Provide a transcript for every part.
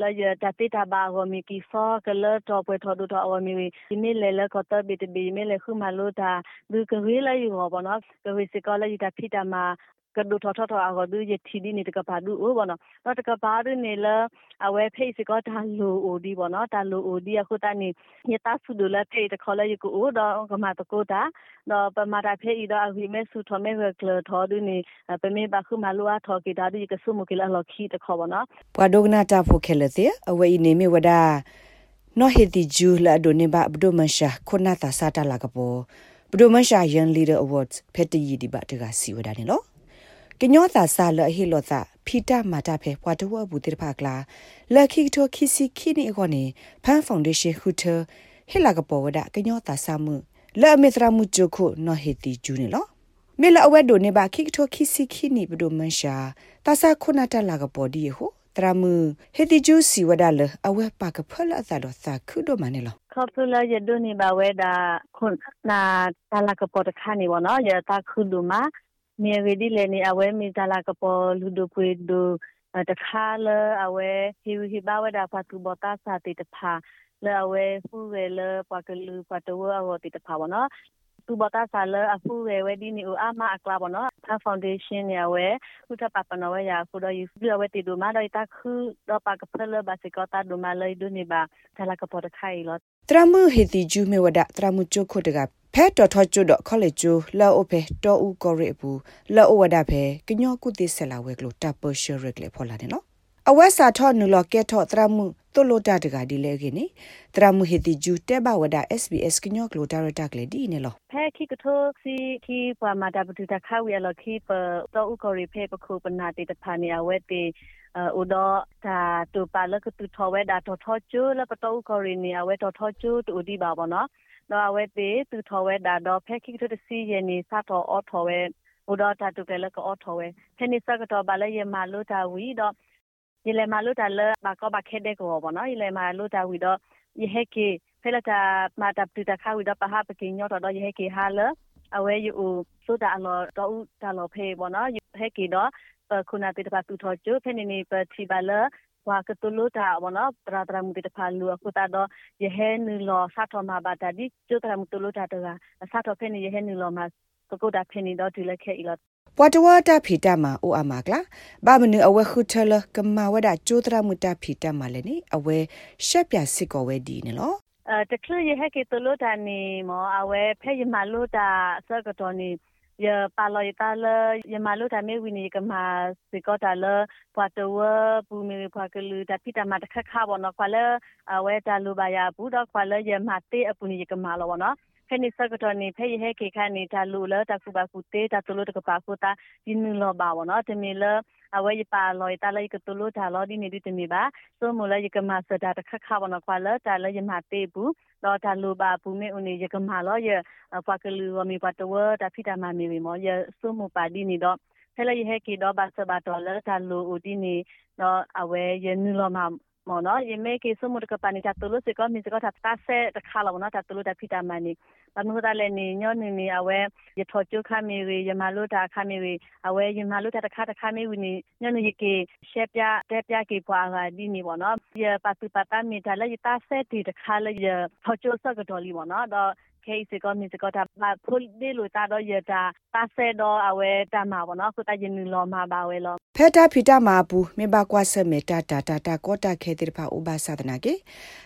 la ya ta te ta ba go mi ki fo ke le to pwe tho du tho mi mi mi le le ko ta bi te bi mi le khu ma lo ta du ke ri la yu go bo no ke wi se ko la yu ta phi ta ma ကဒုထထထအကဒုယတီဒီနေတကပါဒူဩဘောနော်တော့တကပါဒူနေလအဝဲဖေးစကတာလိုအိုဒီဘောနော်တာလိုအိုဒီအခုတနေညတာဆုဒလဖေးတခေါ်လိုက်ကိုဩတော့ကမတကိုတာတော့ပမာတာဖေးဤတော့အဝိမဲဆုထမဲဝကလထောဒူနေပမေဘခုမလိုအထောကေတာဒီကဆုမကလလခီတခေါ်ဘောနော်ပွာဒိုဂနာတာဖိုခဲလသေးအဝဲနေမေဝဒါနော်ဟေတီဂျူလာဒိုနေဘဘဒိုမရှာခုနာတာစာတာလာကပေါ်ဘဒိုမရှာယန်လီဒါအဝတ်ဖက်တီဒီဘတ်တကစီဝဒါနေလော ကညောတာဆာလဟီလောတာဖီတာမာတာဖေပွားတော့ဘူးတိဖာကလာလက်ခိတိုခိစီခိနီအကောနေဖန်ဖောင်ဒေးရှင်းဟူထဟီလာကပေါ်ဝဒကညောတာဆာမှုလဲ့မေသရာမှုဂျုခုနော်ဟီတီဂျူနေလောမေလအဝဲဒိုနေပါခိတိုခိစီခိနီဘဒိုမန်ရှာတာဆာခုနာတလာကပေါ်ဒီဟိုတရမဟေတီဂျူစီဝဒါလအဝဲပါကဖလအသတော့သာခုဒိုမနေလောခေါပလရဒိုနေပါဝဲဒါခွန်နာတလာကပေါ်တခါနေဘောနော်ရတာခုဒိုမာ မြေဝဒီလေနေအဝဲမီတလာကပေါ်လူဒိုပွေဒိုတခါလအဝဲဟီဟီဘာဝဒါဖတ်တူဘတာစာတိတဖာလဲအဝဲဖူဝဲလပကလူပတဝအဝတိတဖာဘောနော်သူဘတာစာလအဖူဝဲဝဲဒီနီအမအကလာဘောနော်ဖာဖောင်ဒေးရှင်းရဝဲခုထပပနဝဲရခုတော့ယူပြဝဲတီဒိုမာတော့တခုတော့ပကဖလဘစကတာဒိုမာလေဒိုနေပါတလာကပေါ်တခိုင်လောတရမှုဟီတီဂျူမေဝဒတရမှုချိုခုတက ဖဲတော်ထောကျွတ်တော့ခေါလေကျူလောအိုဖဲတော်ဦးကောရစ်ဘူးလောအိုဝဒဖဲကညောကုတိဆက်လာဝဲကလို့တပ်ပရှရက်လေဖော်လာတယ်နော်အဝက်စာထောနူလောကဲထောတရမှုတိုလိုတာတကဒီလေကိနေတရမှုဟီတီဂျူတဲဘဝဒ SBS ကညောကလို့ဒါရတာကလေဒီနေလောဖဲခိကထိုစီခိပွာမာတာပတူတာခါဝီလောခိပတော်ဦးကောရစ်ဖဲပခုပနာတေတဖာနေအဝဲတေဥဒတာတူပါလကတူထောဝဲဒါထောထောကျူလပတော်ဦးကောရီနေအဝဲထောထောကျူတူဒီပါဘော နော်တော့ဝဲတေသူထော်ဝဲဒါတော့ဖက်ခိတတစီယနေစတော်အော်ထော်ဝဲဥဒတာတုကလကအော်ထော်ဝဲဖက်နိစကတော့ဘာလဲရမလို့တာဝီတော့ယလေမလို့တာလဘာကဘာခဲတဲ့ကောဘောနော်ယလေမလို့တာဝီတော့ယဟကေဖဲလာတာမာတာပတူတာခါဝီတော့ပဟာပကင်းညောတော့ယဟကေဟာလအဝဲယူဆိုတာအလောတော့တာလောဖေဘောနော်ဟဲကေတော့ခုနတေတပါတူထော်ကျဖဲနေနေပတိပါလ ဝါကတလူတာဝနတရာတရာမူတဖာလူအခုတာတော့ယဟဲနူလောစာထမဘာတာဒီကျတရာမူတလူတာတကစာထဖဲနေယဟဲနူလောမှာကကုတာဖဲနေတော့ဒီလက်ခဲအီလောပွာတဝတာဖီတမအိုအမကလာဘာမနအဝဲခုထလကမဝဒကျိုးတရမူတာဖီတမလည်းနေအဝဲရှက်ပြစစ်ကောဝဲဒီနေလောအဲတကလရဟကေတလူတာနေမောအဝဲဖဲရမလူတာစကတော်နေ ยปาลอยตาเลยยมาลุทาเมวินีกมาสิก็ตาเลยพอตัวปูมีพอกลือตาพิตามาตะค่าบ่เนาะควาเลยเอาไว้ตาลูบายาปูดอกควาเลยยมาเตอปุนีกมาแล้วเนาะ ဖဲနိစကတော့နေဖဲရဟဲခေခါနေတာလူလတခုပါခုတေတာတလို့တကပါခုတာဒီနလောပါဝနော်တမီလအဝဲပါလောတာလိုက်ကတလို့တာလောဒီနေဒီတမီပါဆိုမလရကမစတာတခခဝနခွာလတာလရမတေဘူးတော့တာလူပါဘူးမေဦးနေရကမလောရပွားကလူဝမီပတ်တဝတာဖိတာမမီဝီမောရဆိုမပါဒီနေတော့ဖဲလရဟဲကေတော့ဘာစဘာတော်လတာလူဦးဒီနေတော့အဝဲရနူလောမှာ မောနော်ယမေကေစမှုတကပနိချတလို့စကမီစကတာတာဆဲတခါလောနော်တတလို့တဖိတာမနီဘာမှုတာလည်းနေညောနေနေအဝဲရထောကျခမီရီယမလို့တာခမီရီအဝဲယမလို့တာတခါတခါမီဝီနေညောနေကေရှက်ပြတဲပြကေပွားကဒီနေပေါ့နော်ယပတ်ပတာမီတာလည်းတာဆဲတီတခါလည်းယထောကျစကတော်လီပေါ့နော်တော့ case ကမြစ်ကတာမဖုန်ဒီလိုတာတော့ရတာတာဆဲတော့အဝဲတမှာပေါ့နော်ခုတရင်လောမှာပါဝဲလောဖက်တာဖီတာမှာဘူးမေဘကွာဆမေတာတာတာတာကောတာခဲတိဖာဥပါသဒနာကေ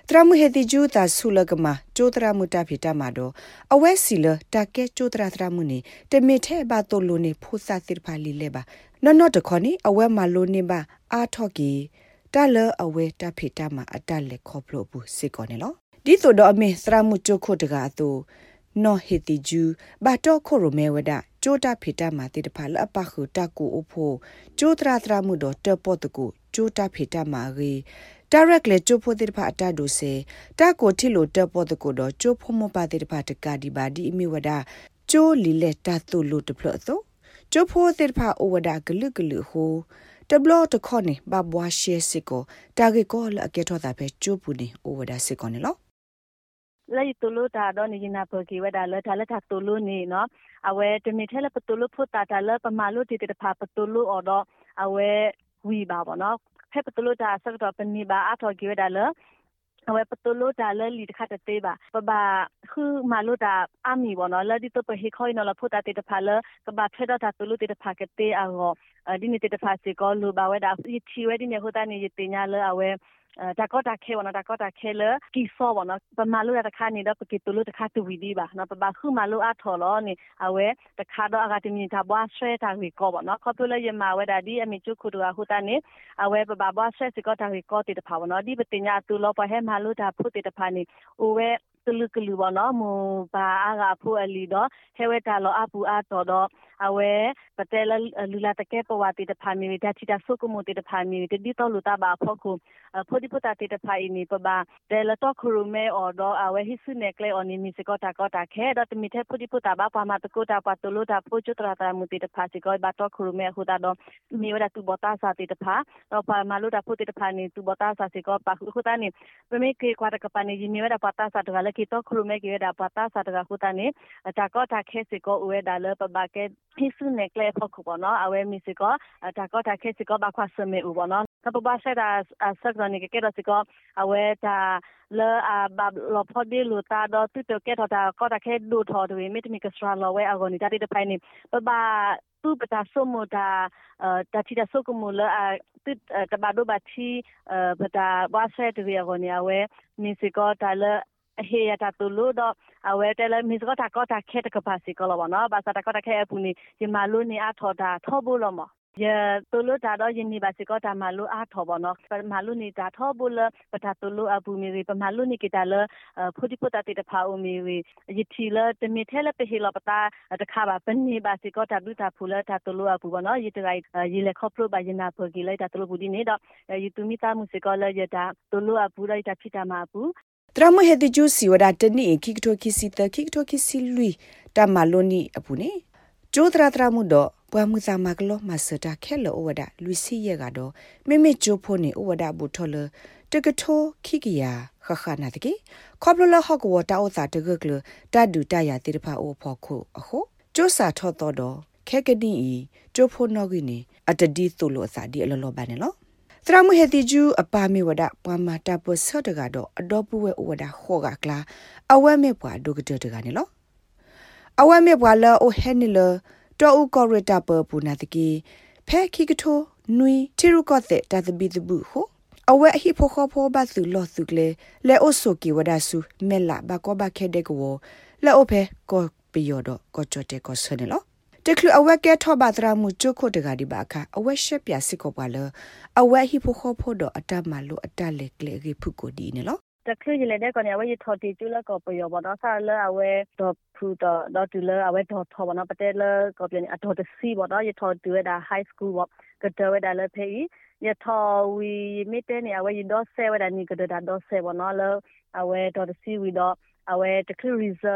တရမှုဟေတိဂျူတာဆုလကမကျိုးတရမှုတာဖီတာမှာတော့အဝဲစီလတာကဲကျိုးတရတရမှုနေတမေထဲဘာတိုလိုနေဖူစာတိဖာလီလေပါနော်နော်တခေါနီအဝဲမှာလိုနေပါအာထော့ကီတလအဝဲတာဖီတာမှာအတက်လက်ခေါပလို့ဘူးစစ်ကောနေလော ဒီဆိုတော့အမေသရမှုချိုခုတကအတူနော်ဟေတီဂျူဘာတော့ခိုရိုမဲဝဒကျိုးတာဖီတာမာတိတဖာလအပခုတကူအဖို့ကျိုးတရာတရာမှုတော့တပေါ်တကူကျိုးတာဖီတာမာရီ direct လေကျိုးဖို့တိတဖာအတဒိုစေတကိုတိလိုတပေါ်တကူတော့ကျိုးဖို့မပါတိတဖာတကဒီပါဒီအမိဝဒကျိုးလီလက်တတုလိုတဖလို့သောကျိုးဖို့တိတဖာအိုဝဒဂလုဂလုဟိုတဘလတခေါနေဘဘွားရှေစစ်ကိုတာဂေကောလအကေထောတာပဲကျိုးပူနေအိုဝဒစစ်ကောနေလော lai tulu ta do ni na po ki wa da la ta la ta tulu ni no awe de mi thela pa tulu phu ta ta la pa ma lu ti ti pha pa tulu o do awe wi ba bo no ဖက်ပတလို့တာဆက်တော့ပနိဘာအထော်ကြီးဒါလအဝဲပတလို့တာလဲလီတခတ်တေးပါပဘာခုမာလို့တာအမီဘောနော်လဲဒီတော့ပဟိခွိုင်းနော်လဖုတာတေတဖာလကဘာဖဲတော့တာတလို့တေတဖာကတေးအောဒီနေတေတဖာစီကောလူဘာဝဲဒါဒီချီဝဲဒီနေဟိုတာနေရတင်ညာလဲအဝဲ ဒါကောတာခဲဝနာဒါကောတာခဲလကီဆောဝနာပမာလူတခါနေတော့ပကိတလူတခါတူဝီဒီပါနော်ပဘာခုမာလူအထော်လောနေအဝဲတခါတော့အကတိမီတာဘွားဆွဲတာဝီကောပေါ့နော်ခေါပလူရမဝဲဒါဒီအမီချုခုတူဟူတာနေအဝဲပဘာဘွားဆွဲစကောတာဝီကောတေတဖာဝနော်ဒီပတင်ညာတူလောပဟဲမာလူတာဖုတေတဖာနေအိုဝဲကလူကလူဘောနော်မူဘာအားကဖူအလီတော့ဟဲဝဲတာလောအပူအတော်တော့အဝဲပတဲလလူလာတကဲပဝတိတဖာမီတချီတာဆုကမှုတဖာမီတဒီတော့လူတာဘာဖို့ခုဖိုဒီပတာတဖာအင်းပဘာတဲလတော့ခရုမဲအော်တော့အဝဲဟိဆုနေကလေအော်နီမီစကောတာကောတာခဲတော့တမီတဲ့ဖိုဒီပတာဘာပါမတကိုတာပတ်တလို့တာဖိုချတရာတာမူတဖာစီကောဘာတော့ခရုမဲဟူတာတော့မီဝဒတူဘတာစာတဖာတော့ပါမလို့တာဖိုတဖာနေတူဘတာစာစီကောပါဟူတာနေပမေကေကွာတကပနေဂျီမီဝဒပတာစာတကလည်းကီတော့ခရုမဲကေဒါပတာစာတကဟူတာနေတာကောတာခဲစီကောဝဲဒါလပဘာကေဟိဆုနေကလေဖို့ခုပေါ့နော်အဝဲမီစီကောတာကောတာခဲစီကောဘာခွာစမေဦးပေါ့နော်ကပဘာဆက်တာဆက်ကနေကေတော့စီကောအဝဲတာလေအဘလဖို့ဒီလူတာတော့တူတကေတော့တာကောတာခဲဒူထော်တွေမိတမီကစထရာလောဝဲအဂိုနီတာတိတဖိုင်နေပဘာသူပတာဆုမတာတာချီတာဆုကမူလာတတဘာဒိုဘာချီပတာဘာဆက်တွေအဂိုနီအဝဲမီစီကောတာလေ ဟေယတာတူလို့တော့အဝဲတယ်လည်းမစ်ကတာကတာခဲတကပါစီကလောပါနော်ဘာသာတကတာခဲအပူနေဒီမာလို့နေအထော်တာထောဖို့လို့မရတူလို့တာတော့ယင်းနေပါစီကတာမာလို့အထော်ပါနော်မာလို့နေတာထောဖို့လပတာတူလို့အပူမီပမာလို့နေကတာလဖုဒီပတာတေတဖာအမီဝီယတီလတမီထဲလပဟီလပတာတခါပါပနေပါစီကတာဒူတာဖူလတာတူလို့အပူပါနော်ယတရိုက်ယလေခေါပလိုပါယနာဖဂီလိုက်တာတူလို့ဘူးဒီနေတော့ယတူမီတာမူစီကလယတာတူလို့အပူလိုက်တာဖြစ်တာမှာအပူ တရမဟေတိကျူစီဝဒတနိခိကတိုခိစီတခိကတိုခိစီလူတမလိုနီအပူနေကျိုးတရတရမှုတော့ပွားမှုစာမကလောမစတာခဲလောဝဒလူစီရကတော့မိမိကျိုးဖို့နေဝဒဘူးထော်လတကထိုခိကယာခခနာတကေခေါပလလဟော့ကဝတာဥစာတကကလတဒူတရတိတဖာအိုဖော်ခုအခုကျိုးစာထော့တော့တော့ခဲကတိဤကျိုးဖို့နော်ကိနေအတဒီသူလို့အစာဒီအလောလောပါနေလော သရမဟေတိကျူအပါမေဝဒပွားမတာပဆော့တကတော့အတော့ပွေဝဒခောကကလာအဝဲမေပွားဒုကတတကနေလောအဝဲမေပွားလောအိုဟဲနီလတော့ဥကောရတာပပူနာတကီဖဲခိကထိုနွီတီရုကောတဲ့တသဘီတဘူးဟိုအဝဲအဟိဖိုခောဖောဘတ်သူလောသူကလေလဲအိုဆိုကီဝဒါဆူမဲလာဘကောဘခဲတဲ့ကောလဲအိုဖဲကောပီယောဒကောချွတ်တဲ့ကောဆနေလော တကလအဝက်ကဲထောဘာတရာမှုကျုခုတကဒီဘာခအဝက်ရှက်ပြစစ်ကိုပါလအဝက်ဟိဖိုခိုဖိုဒအတမလိုအတလက်ကလေရိဖုကိုဒီနော်တခရရလေတဲ့ကောနေဝေထော်တီကျူလကောပယောဘောတော့ဆာလအဝဲတော့ဖူတော့တော့တူလအဝဲတော့ထော်ဘောနော်ပတဲလကောပြန်အတော်တစီဘောတော့ရထော်တူရတာ high school ဘောကတဝဲဒါလဖေးရထော်ဝီမီတဲနေအဝဲရတော့ဆဲဝဲဒါနီကဒတာတော့ဆဲဘောနော်လအဝဲတော့တစီဝီတော့ အဝဲတခရရီဇာ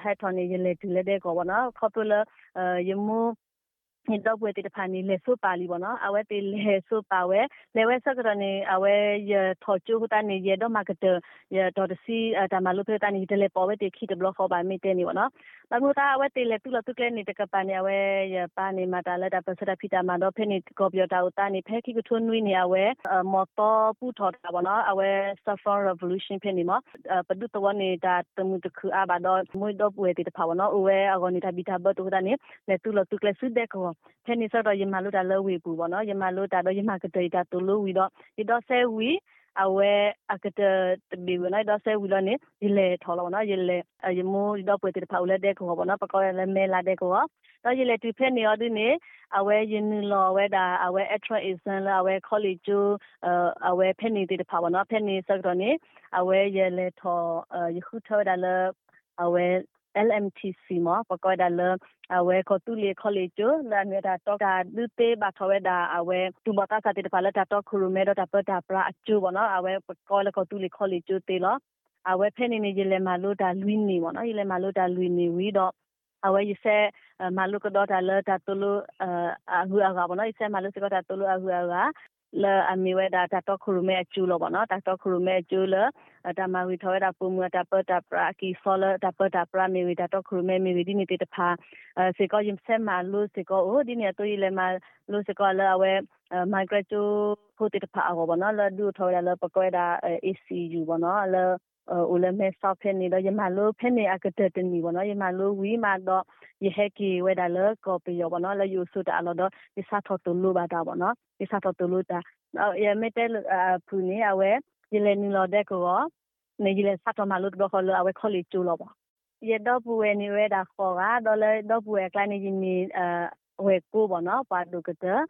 ဟက်တော်နေရလေတူလေတဲ့ကောဘောနော်ခေါပလယမူညတော့ပွဲတဖာနေလေဆိုပါလီဘောနော်အဝဲတေလေဆိုပါဝဲလေဝဲစကရနေအဝဲရထော်ချူဟတာနေရတော့မာကတရတော်တစီတမလုဖတာနေတလေပေါ်ဝဲတေခိတဘလခေါ်ပါမိတဲနေဘောနော် ဘာလို့တာအဝဲတေလေတူလတုကလေနေတကပါနေအဝဲရပါနေမတာလက်တာပစရဖီတာမတော့ဖဲနေကော်ပြတာဥတာနေဖဲခိကထွန်းနွေးနေအဝဲမော်တော်ပူထော်တာဘောနော်အဝဲ saffron revolution ဖဲနေမပဒုတဝနေတာတမှုတခုအဘာတော့မွေတော့ပွဲတေတဖာဘောနော်အဝဲအကောနေတာဘီတာဘတ်တူတာနေလေတူလတုကလေစစ်တဲ့ကောဖဲနေစောတော့ယမလို့တာလောဝေပူပေါ့နော်ယမလို့တာတော့ယမကတေတာတူလို့ဝီတော့ဒီတော့ဆဲဝီ အဝဲအကတဘီဝနိုင်တော့ဆဲဝီလို့နေဒီလေထော်လို့နော်ယလေယမိုးဒီတော့ပွေတေဖောက်လက်တဲ့ကောပေါ့နော်ပကောရလဲမဲလာတဲ့ကောတော့ယလေတူဖဲနေရဒီနေအဝဲယင်းလောဝဲတာအဝဲ extra exam လာအဝဲ college ကျအဝဲဖဲနေတေဖောက်ပေါ့နော်ဖဲနေစတော့နေအဝဲယလေထော်ယခုထော်ဒါလအဝဲ LMTC မှာပကောဒါလအဝဲခတူလီခေါ်လီကျလာမြတာတော့တာဒုတေဘာထဝဲဒါအဝဲတူဘတာစာတေတပါလက်တာတော့ခရူမဲတော့တာပတာပရာအကျူဘောနော်အဝဲပကောလခတူလီခေါ်လီကျတေလောအဝဲဖဲနေနေရလေမလို့တာလွီနေဘောနော်ရလေမလို့တာလွီနေဝီတော့အဝဲရစဲမလုကတော့တာလတာတူလို့အဟူအကဘောနော်ရစဲမလုစကတော့တာတူလို့အဟူအက le amiwe da ta to khurume chu lo ba no ta to khurume chu le ta ma wi thoe da pu mu ta pa ta pra ki so le ta pa ta pra mi wi ta to khurume mi wi di ni te ta pha se ko yim se ma lu se ko o di ne to yi le ma lu se ko le awe migrate chu ko te ta pha a ba no le du thoe da le pa ko da ECU ba no le အိုလမဲဆောက်ဖဲနေတော့ယမလိုဖဲနေအကတဲ့တနီဘောနော်ယမလိုဝီမာတော့ယဟက်ကီဝဲဒါလကောပီယောဘောနော်လယူဆုတာလောတော့ဒီစာထောတူလူပါတာဘောနော်ဒီစာထောတူလူတာယမဲတဲဖူနေအဝဲယလေနီလောတဲ့ကောနေယလေစာထောမလို့တော့ခေါ်လို့အဝဲခေါ်လီကျူလောဘောယတော့ပူဝဲနေဝဲဒါခေါ်ကတော့လေတော့ပူဝဲကလိုင်းနေနေအဝဲကိုဘောနော်ပါဒုကတဲ့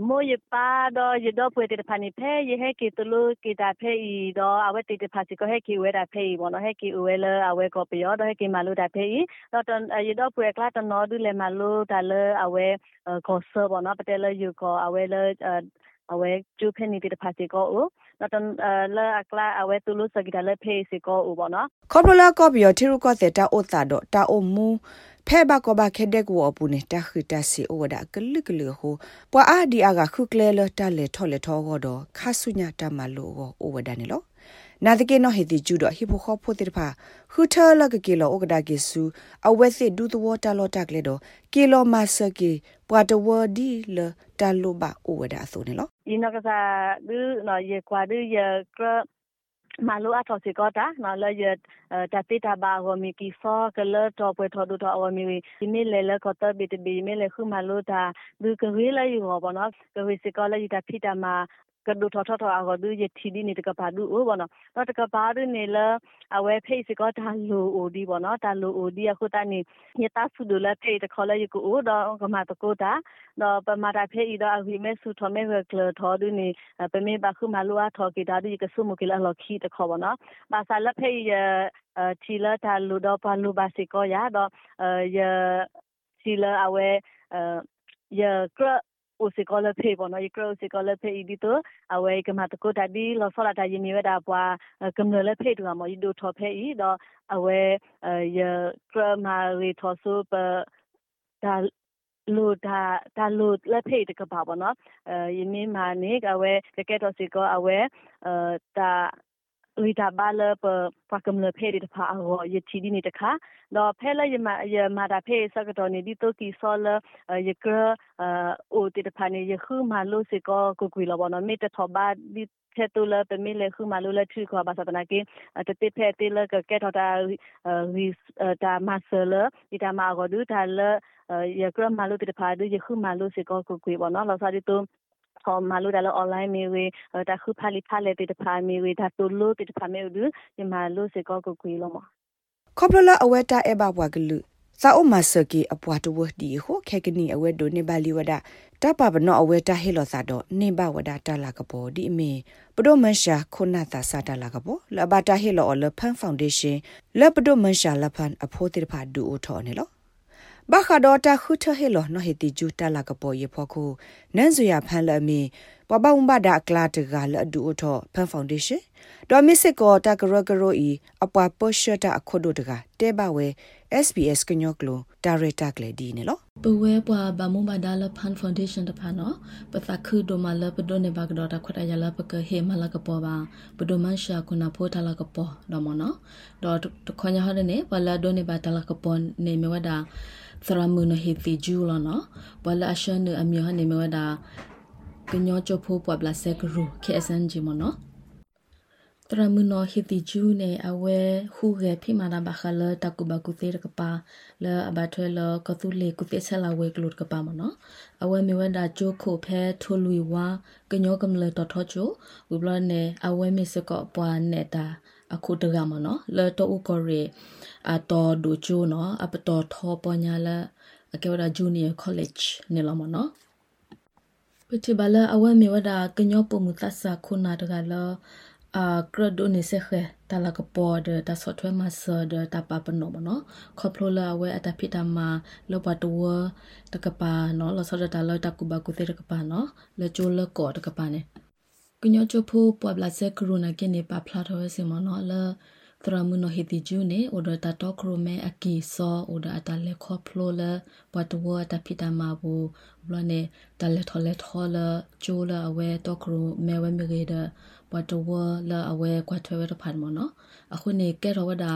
mo ye pa do ye do pwe te phani phe ye he ki tulu ki ta phe i do awe te te phasi ko he ki we da phe i bo no he ki we le awe ko pe yo do he ki malu da phe i do ton ye do pwe kla ton no du le malu da le awe ko so bo no pa te le yu ko awe le awe chu phe ni te phasi ko u နတန်လာအကလာအဝဲတူလို့စကိတလည်းဖေးစီကိုဥဘောနော်ခေါပလိုလာကောပီယတီရူကောတဲ့တာအိုတာတော့တာအိုမူ ဖဲဘကဘခဲတဲ့ကိုအပူနေတာခိတစီအိုဒါကလကလဟိုပွာအာဒီအာကခုကလဲလတလေထော်လေထောတော့ခါဆုညာတမလို့ကိုအိုဝဒနေလို့နာတကေနော်ဟေတီကျူတော့ဟိဖိုခေါဖိုတိဖာခူထာလကကေလောဩကဒါကေဆူအဝဲစစ်ဒူတဝတာလောတက်လေတော့ကေလောမဆကေပွာတဝဒီလတလိုဘာဩဝဒါဆိုနေလို့ဒီနကစားဒူနော်ယေကွာဒူယေကရ มาลูอาทอสิกอตานาเลยตาติตาบาโฮมิกิฟอกเลตอปวยทอดูทออมิวิมิเลเลก็ตบิตบิมิเลคือมาลูตาดูกะวิเลอยู่บ่เนาะกะวิสิกอเลอยู่ตาพิตามา ကဒုထထထအကဒုယတီဒီနေတကပါဒုဩဘနတော့တကပါဒုနေလအဝဲဖေးစကတာလိုအိုဒီဘနတာလိုအိုဒီအခုတနေညတာဆုဒလဖေးတခလယကိုဩတော့ကမတကိုတာတော့ပမာတာဖေးဤတော့အဝိမဲဆုထမဲဝကလထောဒုနေပမေဘခုမလိုအထောကေတာဒီကဆုမကလလခီတခဘနဘာသာလဖေးချီလာတာလိုတော့ပါလိုပါစကောရတော့ယချီလာအဝဲယကရ o se kola phe bo no ikro se kola phe idi to awe kama to ko tadi lo sola ta yimi we da bwa kam le phe tu ma yido tho phe i do awe ye kra ma re tho so pa da လိုဒါဒါလိုလက်ဖိတ်တကပါဘောနော်အဲယင်းမမာနေကဝဲတကက်တော့စီကောအဝဲအဲဒါ ရီတာဘာလပပကမလဖေရီတဖာအောယချီဒီနေတခါတော့ဖဲလယမယမတာဖေစကတော့နေဒီတိုကီဆောလယကအိုတီတဖာနေယခုမလို့စကောကိုကွေလဘောနော်မေတထောဘာဒီချက်တူလပမီလေခုမလူလထုခွာဘာစတနာကေတတိဖဲတေလကကက်ထတာရီတာမဆလဒီတာမာဂဒူတာလယကရမလူတဖာဒူယခုမလူစကောကိုကွေဘောနော်လောစာဒီတူ ခေါ်မလို့ဒါလအွန်လိုင်းမီဝေတာခုဖာလီဖာလေတေတဖာမီဝေဒါတူလို့တေတဖာမေဒူဒီမာလို့စေကောကိုကွေလို့မခေါပလလာအဝဲတာအဘဘွားကလူစာအုပ်မဆကီအပွားတဝဒီဟိုခဲကနီအဝဲဒိုနေပါလီဝဒတပပနောအဝဲတာဟေလောစာတော့နေဘဝဒတာလာကပေါ်ဒီအမေပဒိုမန်ရှာခုနာတာစာတာလာကပေါ်လဘတာဟေလောလဖန်ဖောင်ဒေးရှင်းလပဒိုမန်ရှာလဖန်အဖိုးတေဖာဒူအိုထော်နေလော ဘာခါဒေါ်တာခုထဟေလောနော်ဟေတီဂျူတာလာကပေါ်ရေဖို့ခုနန်းစရဖန်လအမီပပဝံဘဒါကလာတကလအဒူအထောဖန်ဖောင်ဒေးရှင်းဒေါ်မစ်စစ်ကောတာကရကရိုဤအပွားပေါ်ရှတာအခုဒိုတကတဲဘဝဲ SBS ကညောကလိုဒါရတာကလေဒီနေလောပဝဲပွားဘာမုံဘာဒါလဖန်ဖောင်ဒေးရှင်းတဖာနော်ပသခုဒိုမလပဒိုနေဘကဒေါ်တာခွတ်ရလပကဟေမလကပေါ်ပါပဒိုမန်ရှာခုနာဖိုးထလကပေါ်တော့မနော်ဒေါ်တခွန်ရဟရနေဘလာဒိုနေဘတလကပေါ်နေမြဝဒါ သရမှုနဟေတီဂျူလနော်ဘလာအရှန်နအမြဟနေမြဝဒါကညောချဖို့ပွားဘလာဆက်ကရူ KSNG မနော်တရမနောဟီတီဂျူနေအဝဲဟူရဲဖိမာနာဘခလတကုဘကုသေးရကပါလအဘထွဲလကသူလေကုသေးဆက်လာဝဲကလုတ်ကပါမနော်အဝဲမီဝဲဒါဂျိုခိုဖဲထိုလူဝါကညောကမလတထောချိုဝဘလနေအဝဲမီစကောပွားနေတာ အခုတကမနော်လတော့ဥကောရီအတော်ဒူချိုနော်အပတော်ထောပညာလာအကေဝဒါဂျူနီယာကောလိပ်နေလမနော်ပတိဘလာအဝဲမီဝဒါကညောပမှုသဆာခုနာတကလောအာကရဒိုနေစခဲတလာကပေါ်ဒတာဆော့ထွဲမဆာဒတာပပနောမနောခေါပလိုလာဝဲအတဖိတမလောပတဝတကပါနော်လောဆော့တာလောတကူဘကူတေတကပါနော်လချိုလကောတကပါနေ ကညောချိုဖိုပွာဘလာဆက်ကရိုနာကနေပါဖလာထောစင်မနော်လာသရမနဟီတီဂျူနေအိုဒတာတော့ခရိုမဲအကီဆောအိုဒအတလေခေါဖလိုလာဘတ်ဝတ်တပိတမဘူဘလနဲ့တလေထော်လေထော်လာဂျိုလာအဝဲတော့ခရိုမဲဝဲမြေကေဒဘတ်ဝလာအဝဲကွာထွဲဝဲတဖန်မနော်အခုနေကဲရောဝဒါ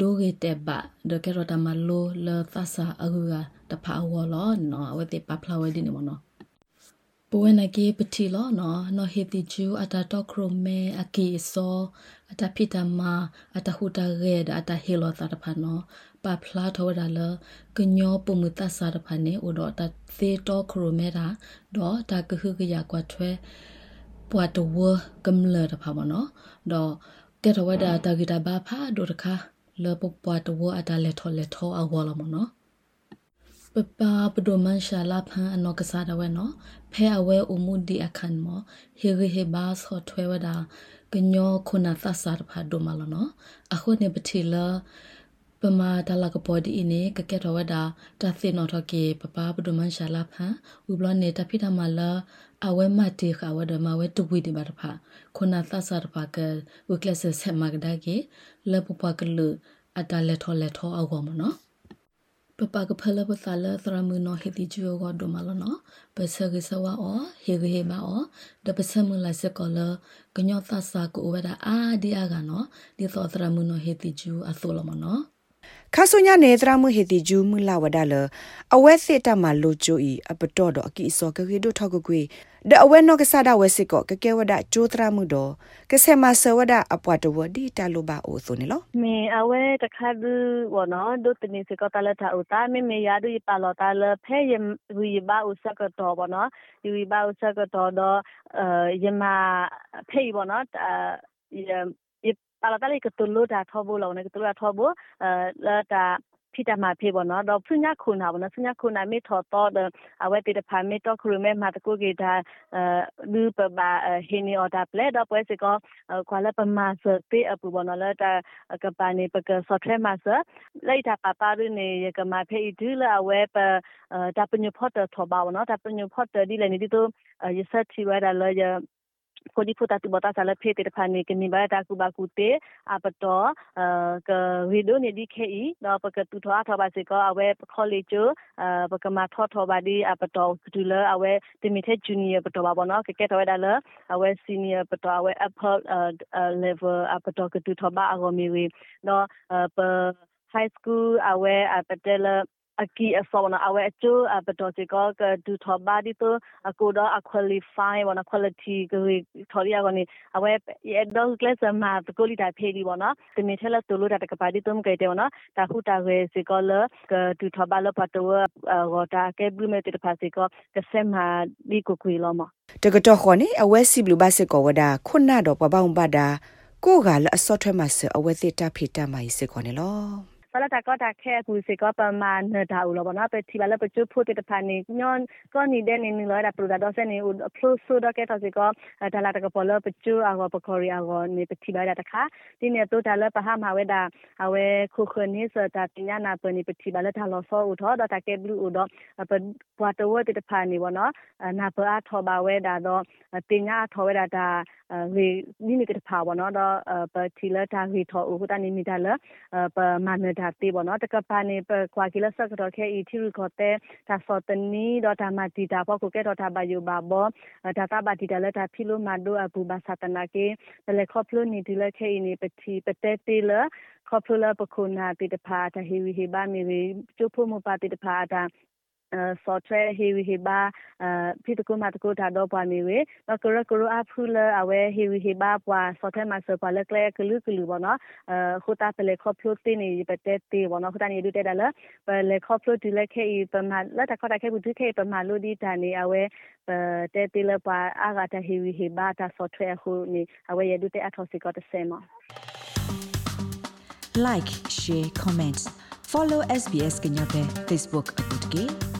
ဒိုဂေတက်ဘဒကဲရောတမလိုလာသဆာအဂူကတဖာဝလောနော်အဝဲတေပပလာဝဲဒီနေမနော် ပဝနကေပတိလောနော်နော်ဟေတိဂျူအတာတော့ခရိုမဲအကီဆောအတာဖိတမအတာဟုတာရဲအတာဟေလောတာတဖာနော်ပပလာထောဒါလကညောပမှုတဆာတဖာနေဥတော့တသေတော့ခရိုမဲတာတော့တာကခုကရကွာထွဲပွားတဝကမ္လတဖာမနော်တော့ကဲတော့ဝဒါတာဂီတာဘာဖာဒိုတခါလပပွားတဝအတာလက်ထောလက်ထောအဝလာမနော် ပပပဒမန်ရှာလာဖန်အနောကစားတော့ဝဲနော်ဖဲအဝဲအမှုဒီအခန်မဟေဂေဟေဘာဆောထွဲဝဒါကညောခုနာသဆာဖာဒိုမလနော်အခုနေပတိလာပမာတလာကပေါ်ဒီနေကကဲတော်ဝဒါတသိနော်တော့ကေပပပဒမန်ရှာလာဖန်ဥဘလနေတဖိတမလာအဝဲမတေခဝဒမဝဲတဝိဒီဘာတဖာခုနာသဆာတဖာကဝကလဆဆက်မကဒါကေလပပကလူအတလက်ထောလက်ထောအောမနော် ပပကဖလပသလသရမနဟိတိဂျိုဂဒမလနပစဂစဝအောဟေဂဟေမာအောဒပစမလစကလကညောသဆာကိုဝဒအာဒီအာကနောဒီသောသရမနဟိတိဂျူအသောလမနော ခါဆုညာနေသရမှုဟေတီဂျူးမူလာဝဒါလအဝဲစစ်တမလိုချိုဤအပတော်တော့အကီစောကကေဒိုထောက်ကွေဒအဝဲနောကဆာဒဝဲစစ်ကောကကဲဝဒဂျိုသရမှုတော့ကဆဲမဆဝဒအပွားတဝဒီတလိုပါအိုဆိုနေလောမေအဝဲတခါဒူဝနော်ဒုတနေစကောတလတာဥတာမေမေယာဒူပါလောတာလဖဲယဝီဘာဥစကတော်ဘောနော်ဒီဝီဘာဥစကတော်တော့ယမဖေးဘောနော် အလာတလေးကတူလို့တာထောဘူးလောနေကတူရထောဘူးအဲလာတာဖိတမှာဖေဘောနော်တော့ဖညာခုနာဘောနော်ဖညာခုနာမေထောတော့အဝဲတေတဖာမေတော့ခရမေမာတကုကေတာအဲလူပဘာဟင်းနီအော်တာပလက်တော့ပွဲစကောကွာလပမာစတေအပူဘောနော်လာတာကပနေပကဆော့ထရမဆလိုက်တာပပရနေရကမဖေဒူလာအဝဲပတာပညဖော့တထောပါဘောနော်တာပညဖော့တဒီလည်းနေဒီတော့ရဆက်ချီဝဲတာလောရ ကိုဒီဖူတာတူဘတာဆာလဖေတေတဖာနေကနိဘာတာကူဘာကူတေအပတော်ကဝီဒိုနေဒီခေဤတော့ပကတူထွားထောပါစေကောအဝဲခေါ်လေကျပကမထောထောပါဒီအပတော်ဒူလအဝဲတမီတဲ့ဂျူနီယာပတော်ပါဘောနော်ကကဲတော်ဒါလအဝဲစီနီယာပတော်အဝဲ apple level အပတော်ကတူထောပါအဂိုမီဝီတော့ပ high school အဝဲအပတဲလ အကီအစောနာအဝဲအကျိုးဘတော်စီကောကဒူထောဘာဒီတိုအကိုတော့အခွဲလီဖိုင်ဝနာ quality ကိုထော်ရကနေအဝဲရတော့ကလစ်မှာတကိုလီတာဖေးဒီဘောနော်တမီထဲလတူလို့တာကပါဒီတုံးကြတဲ့နော်တာခုတာရဲစီကောလကဒူထောဘာလပတ်တော့ဝတာကဲဘလူမဲတဖာစီကောကစမဒီကိုကွေလောမတကတော့ခေါနေအဝဲစီဘလူဘစစ်ကောဝဒါခုနတော့ပပောင်ပဒါကိုကလည်းအစောထွဲမှာစအဝဲစစ်တာဖေးတာမိုင်းစစ်ခေါနေလော ပလတာကတာခဲကူစီကပမာနတာဥလောဘနာပတိဘလပချူဖို့တဖာနေညွန်ကနီဒဲနေနီလောတာပရဒါဒဆနေဥဖလိုဆိုဒကဲတစီကဒါလာတကပလပချူအကောပခေါရီအကောနေပတိဘလာတခါဒီနေတော့ဒါလပဟာမဝဲတာအဝဲခုခနေစတာပညာနာပနိပတိဘလာတာလောဆောဥထောဒတာကဲဘလူဥဒပပွားတဝတတဖာနေဘောနော်နာပအားထောပါဝဲတာတော့တင်ညာထောဝဲတာဒါရေနိနေကတဖာဘောနော်တော့ပတိလတာရေထောဥဟတနိမိတာလပမာနတာတေဘောနော်တကပါနေပကွာကီလဆကတော့ခဲအီတီရခေါ်တဲ့ဒါစောတနီတော့ဒါမတီတာပေါ့ကိုကဲတော့ဒါဘယုဘာဘောဒါတာဘာတီတာလက်တာဖီလိုမာဒိုအဘူဘာသတနာကေတလေခေါပလိုနီဒီလက်ခဲအီနေပတိပတဲတေလခေါပလိုလာပခုနာတိတဖာတဟီဝီဟေဘာမီဝီချိုဖို့မပါတိတဖာဒါစောထရဟီဝီဟီဘာဖိတ ကုမတကုတာတော့ပွားမီဝေတော့ကရကရအဖူလအဝဲဟီဝီဟီဘာပွားစောထမဆပွားလက်ကလကလူကလူဘောနော်ခူတာပလေခေါပလိုတင်းနေပတဲတေဘောနော်ခူတာနေဒူတဲ့လာပလေခေါပလိုဒီလက်ခေပမာလက်တခေါတာခေဘူးဒီခေပမာလူဒီတာနေအဝဲတဲတေလပွားအာဂတာဟီဝီဟီဘာတာစောထရဟူနေအဝဲရဒူတဲ့အထောစီကတဆဲမ like share comment follow SBS Kenya pe Facebook akut ke